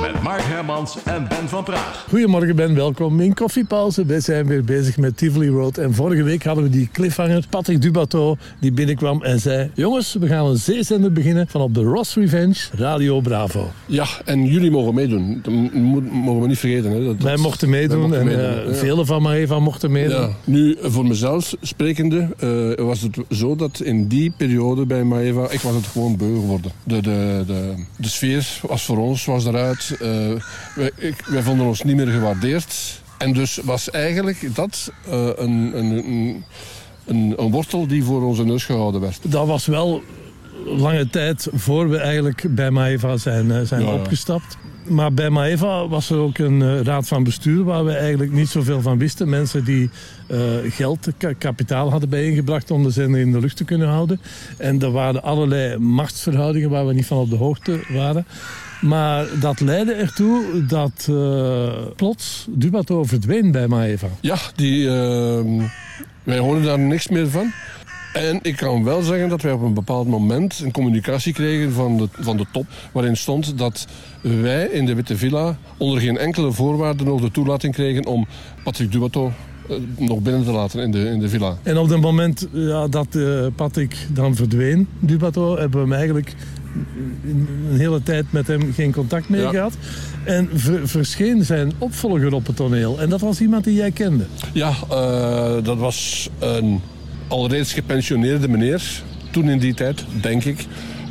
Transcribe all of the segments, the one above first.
Met Mark Hermans en Ben van Praag. Goedemorgen Ben, welkom in Koffiepauze. We zijn weer bezig met Tivoli Road. En vorige week hadden we die cliffhanger, Patrick Dubateau, die binnenkwam en zei... Jongens, we gaan een zeezender beginnen van op de Ross Revenge, Radio Bravo. Ja, en jullie mogen meedoen. Dat mo- mogen we niet vergeten. Hè. Dat, Wij mochten meedoen mochten en meedoen, eh, ja. vele van Maeva mochten meedoen. Ja. Nu, voor mezelf sprekende, eh, was het zo dat in die periode bij Maeva, ik was het gewoon beu geworden. De, de, de, de sfeer was voor ons, was eruit. Eh, wij, ik, wij vonden ons niet meer gewaardeerd. En dus was eigenlijk dat eh, een, een, een, een, wortel die voor onze neus gehouden werd. Dat was wel lange tijd voor we eigenlijk bij Maeva zijn, eh, zijn ja. opgestapt. Maar bij Maeva was er ook een eh, raad van bestuur waar we eigenlijk niet zoveel van wisten. Mensen die eh, geld, ka- kapitaal hadden bijeengebracht om de zender in de lucht te kunnen houden. En er waren allerlei machtsverhoudingen waar we niet van op de hoogte waren. Maar dat leidde ertoe dat eh, plots Dubato verdween bij Maeva. Ja, die, ehm, wij hoorden daar niks meer van. En ik kan wel zeggen dat wij op een bepaald moment een communicatie kregen van de, van de top. Waarin stond dat wij in de Witte Villa onder geen enkele voorwaarde nog de toelating kregen om Patrick Dubato eh, nog binnen te laten in de, in de villa. En op het moment ja, dat eh, Patrick dan verdween, Dubato, hebben we hem eigenlijk een hele tijd met hem geen contact meer Ja. gehad. En ver- verscheen zijn opvolger op het toneel. En dat was iemand die jij kende. Ja, eh, dat was een alreeds gepensioneerde meneer. Toen in die tijd, denk ik.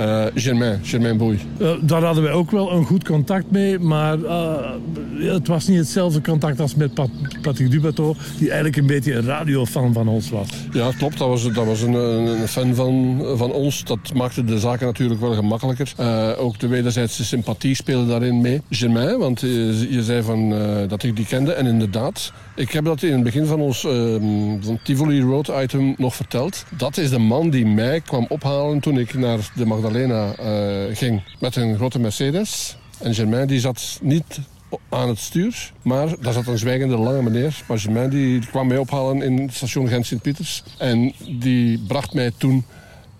Eh, Germain, Germain Boei. Eh, daar hadden wij ook wel een goed contact mee, maar eh, het was niet hetzelfde contact als met Pat- Patrick Dubato, die eigenlijk een beetje een radiofan van ons was. Ja, klopt. Dat was, dat was een, een een fan van, van ons. Dat maakte de zaken natuurlijk wel gemakkelijker. Ook de wederzijdse sympathie speelde daarin mee. Germain, want je, je zei van, dat ik die kende. En inderdaad, ik heb dat in het begin van ons ehm, van Tivoli Road item nog verteld. Dat is de man die mij kwam ophalen toen ik naar de Magdalena eh, ging. Met een grote Mercedes. En Germain die zat niet aan het stuur. Maar daar zat een zwijgende lange meneer. Maar Germain die kwam mij ophalen in het station Gent Sint-Pieters. En die bracht mij toen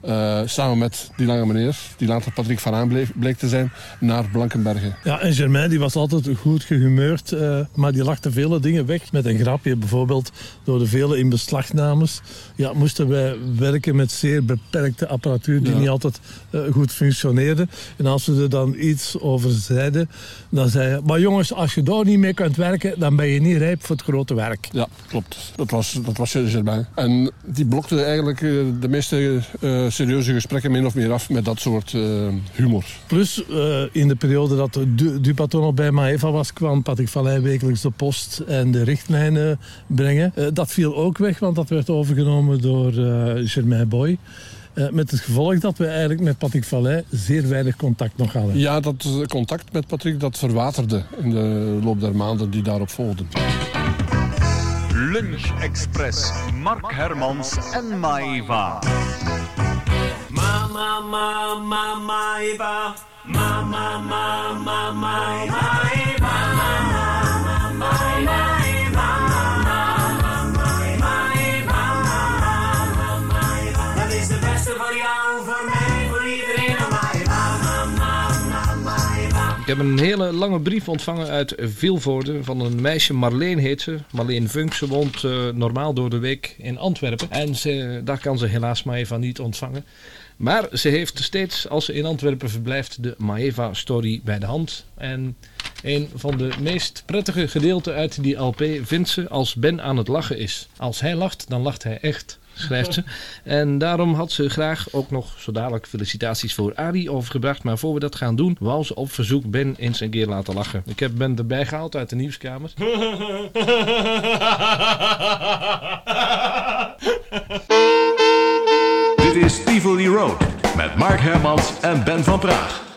eh, samen met die lange meneer, die later Patrick van Aan bleef, bleek te zijn, naar Blankenbergen. Ja, en Germain die was altijd goed gehumeurd, eh, maar die lachte vele dingen weg. Met een grapje bijvoorbeeld, door de vele inbeslagnames. Ja, moesten wij werken met zeer beperkte apparatuur die Ja. niet altijd eh, goed functioneerde. En als ze er dan iets over zeiden, dan zei hij... Maar jongens, als je daar niet mee kunt werken, dan ben je niet rijp voor het grote werk. Ja, klopt. Dat was, dat was Germain. En die blokte eigenlijk de meeste serieuze gesprekken min of meer af met dat soort eh, humor. Plus, eh, in de periode dat Du- Dupaton nog bij Maeva was, kwam Patrick Vallei wekelijks de post en de richtlijnen brengen. Eh, dat viel ook weg, want dat werd overgenomen door eh Germain Boy. Eh, met het gevolg dat we eigenlijk met Patrick Vallei zeer weinig contact nog hadden. Ja, dat contact met Patrick dat verwaterde in de loop der maanden die daarop volgden. Lunch Express. Mark Hermans en Maeva. ma ma ma ma ma ma ma ma ma ma heb een hele lange brief ontvangen uit Vilvoorde van een meisje, Marleen heet ze. Marleen Vunk, ze woont eh, normaal door de week in Antwerpen. En ze, daar kan ze helaas Maeva niet ontvangen. Maar ze heeft steeds, als ze in Antwerpen verblijft, de Maeva-story bij de hand. En een van de meest prettige gedeelten uit die LP vindt ze als Ben aan het lachen is. Als hij lacht, dan lacht hij echt, schrijft ze. En daarom had ze graag ook nog zo dadelijk felicitaties voor Arie overgebracht. Maar voor we dat gaan doen, wou ze op verzoek Ben eens een keer laten lachen. Ik heb Ben erbij gehaald uit de nieuwskamer. Dit is Tivoli Road met Mark Hermans en Ben van Praag.